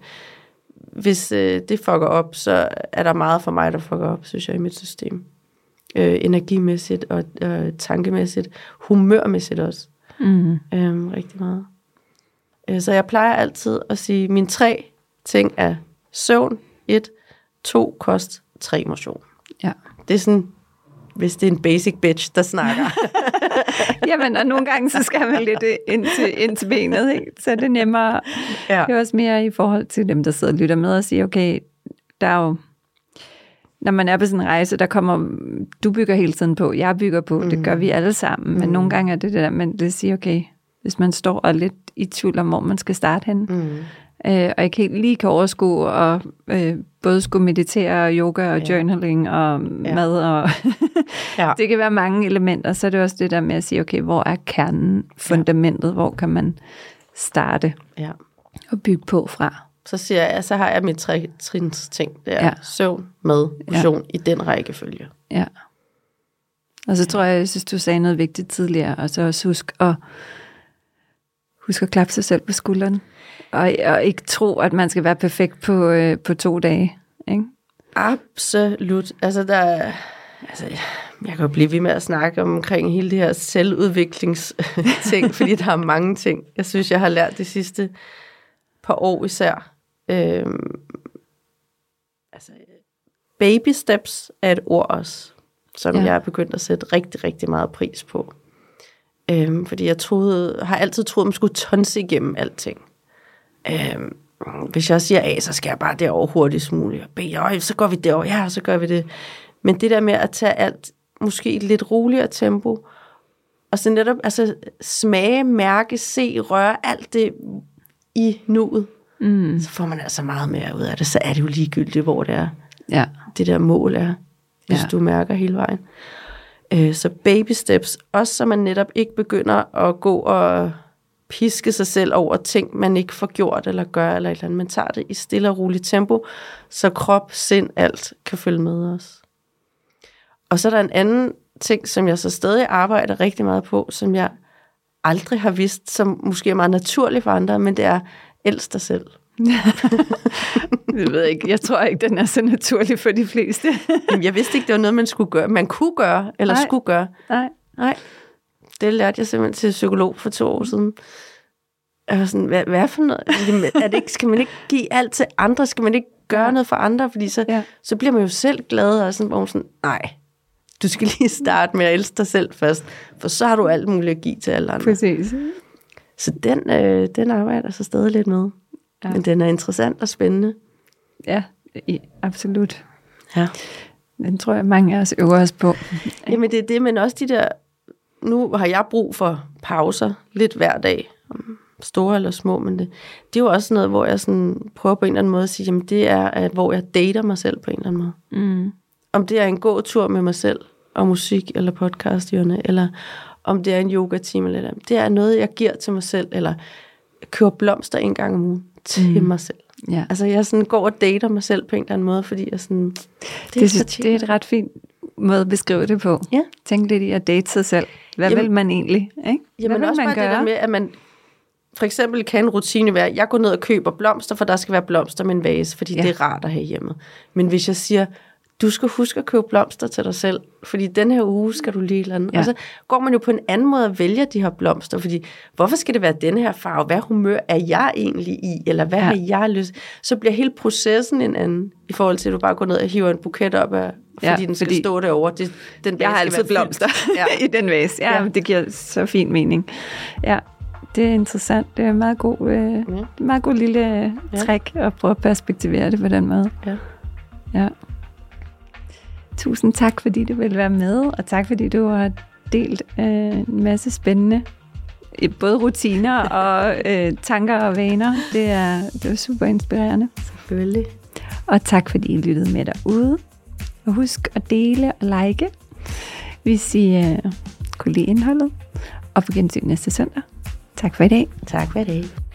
Hvis øh, det fucker op, så er der meget for mig, der fucker op, synes jeg, i mit system. Øh, energimæssigt og øh, tankemæssigt. Humørmæssigt også. Mm. Øhm, rigtig meget. Øh, Så jeg plejer altid at sige, at mine tre ting er søvn, et, to, kost, tre, motion. Ja. Det er sådan, hvis det er en basic bitch, der snakker. Jamen, og nogle gange, så skal man lidt ind til, ind til benet, ikke? så er det nemmere. ja. Det er også mere i forhold til dem, der sidder og lytter med og siger, okay, der er jo, når man er på sådan en rejse, der kommer, du bygger hele tiden på, jeg bygger på, mm. det gør vi alle sammen, men nogle gange er det det der, men det siger, okay, hvis man står og er lidt i tvivl om, hvor man skal starte hen, Mm. Øh, og ikke helt lige kan overskue, og øh, både skulle meditere, og yoga, og Ja. journaling, og Ja. mad, og Ja. det kan være mange elementer, så er det også det der med at sige, okay, hvor er kernen, fundamentet, hvor kan man starte ja. og bygge på fra? Så siger jeg, så har jeg mit tre trins ting. Det er Ja. ja. søvn, mad, motion ja. i den rækkefølge. Ja. Og så tror jeg, jeg synes, du sagde noget vigtigt tidligere, og så også husk at, husk at klappe sig selv på skulderen. Og, og ikke tro, at man skal være perfekt på, øh, på to dage. Ikke? Absolut. Altså, der, altså, jeg kan jo blive ved med at snakke omkring hele det her selvudviklingsting, fordi der er mange ting, jeg synes, jeg har lært de sidste par år især. Øhm, altså, baby steps er et ord også, som ja. jeg er begyndt at sætte rigtig, rigtig meget pris på. Øhm, fordi jeg troede, har altid troet, at man skulle tonse igennem alting. Øhm, hvis jeg siger A, så skal jeg bare derover hurtigst muligt. B, øj, så går vi derover, ja, så gør vi det. Men det der med at tage alt måske et lidt roligere tempo, og så netop altså, smage, mærke, se, røre, alt det i nuet, mm. så får man altså meget mere ud af det. Så er det jo ligegyldigt, hvor det er. Ja. Det der mål er, hvis ja. du mærker hele vejen. Øh, så baby steps, også så man netop ikke begynder at gå og piske sig selv over ting, man ikke får gjort eller gør, eller et eller andet. Man tager det i stille og roligt tempo, så krop, sind, alt kan følge med os. Og så er der en anden ting, som jeg så stadig arbejder rigtig meget på, som jeg aldrig har vidst, som måske er meget naturligt for andre, men det er elsk dig selv. jeg ved ikke, jeg tror ikke, den er så naturlig for de fleste. jeg vidste ikke, det var noget, man skulle gøre. Man kunne gøre, eller Nej. skulle gøre. Nej. Nej. Det lærte jeg simpelthen til psykolog for to år siden. Jeg var sådan, hvad, hvad for noget? Er det ikke, skal man ikke give alt til andre? Skal man ikke gøre noget for andre? Fordi så, ja. så bliver man jo selv glad, og sådan, hvor man sådan, nej, du skal lige starte med at elske dig selv først, for så har du alt muligt at give til alle andre. Præcis. Så den, øh, den arbejder så stadig lidt med. Ja. Men den er interessant og spændende. Ja, absolut. Ja. Den tror jeg, mange af os øver os på. Jamen det er det, men også de der... Nu har jeg brug for pauser lidt hver dag. Store eller små, men det, det er jo også noget, hvor jeg sådan prøver på en eller anden måde at sige, jamen det er, at, hvor jeg dater mig selv på en eller anden måde. Mm. Om det er en god tur med mig selv, og musik eller podcast, eller om det er en yoga-time eller Det er noget, jeg giver til mig selv, eller køber blomster en gang om ugen til mm. mig selv. Ja. Altså jeg sådan går og dater mig selv på en eller anden måde, fordi jeg sådan... Det, det, er, det er et ret fint måde at beskrive det på. Ja. Tænk lidt i at date sig selv. Hvad jamen, vil man egentlig? Ikke? Hvad jamen vil også man bare gøre? det der med, at man for eksempel kan en rutine være, at jeg går ned og køber blomster, for der skal være blomster med en vase, fordi ja. det er rart at have hjemme. Men hvis jeg siger, du skal huske at købe blomster til dig selv, fordi den her uge skal du lige eller. Ja. Og så går man jo på en anden måde at vælge de her blomster, fordi hvorfor skal det være den her farve? Hvad humør er jeg egentlig i? Eller hvad ja. har jeg lyst? Så bliver hele processen en anden, i forhold til at du bare går ned og hiver en buket op af, fordi ja, den skal fordi stå derovre. Det, den jeg har altid blomster ja. i den vase. Ja, ja. det giver så fin mening. Ja, det er interessant. Det er en meget god, øh, ja. meget god lille ja. trick at prøve at perspektivere det på den måde. Ja. ja. Tusind tak, fordi du vil være med, og tak, fordi du har delt øh, en masse spændende både rutiner og øh, tanker og vaner. Det er, det er super inspirerende. Selvfølgelig. Og tak, fordi I lyttede med derude. Og husk at dele og like, hvis I øh, kunne lide indholdet. Og på gensyn næste søndag. Tak for i dag. Tak for i dag.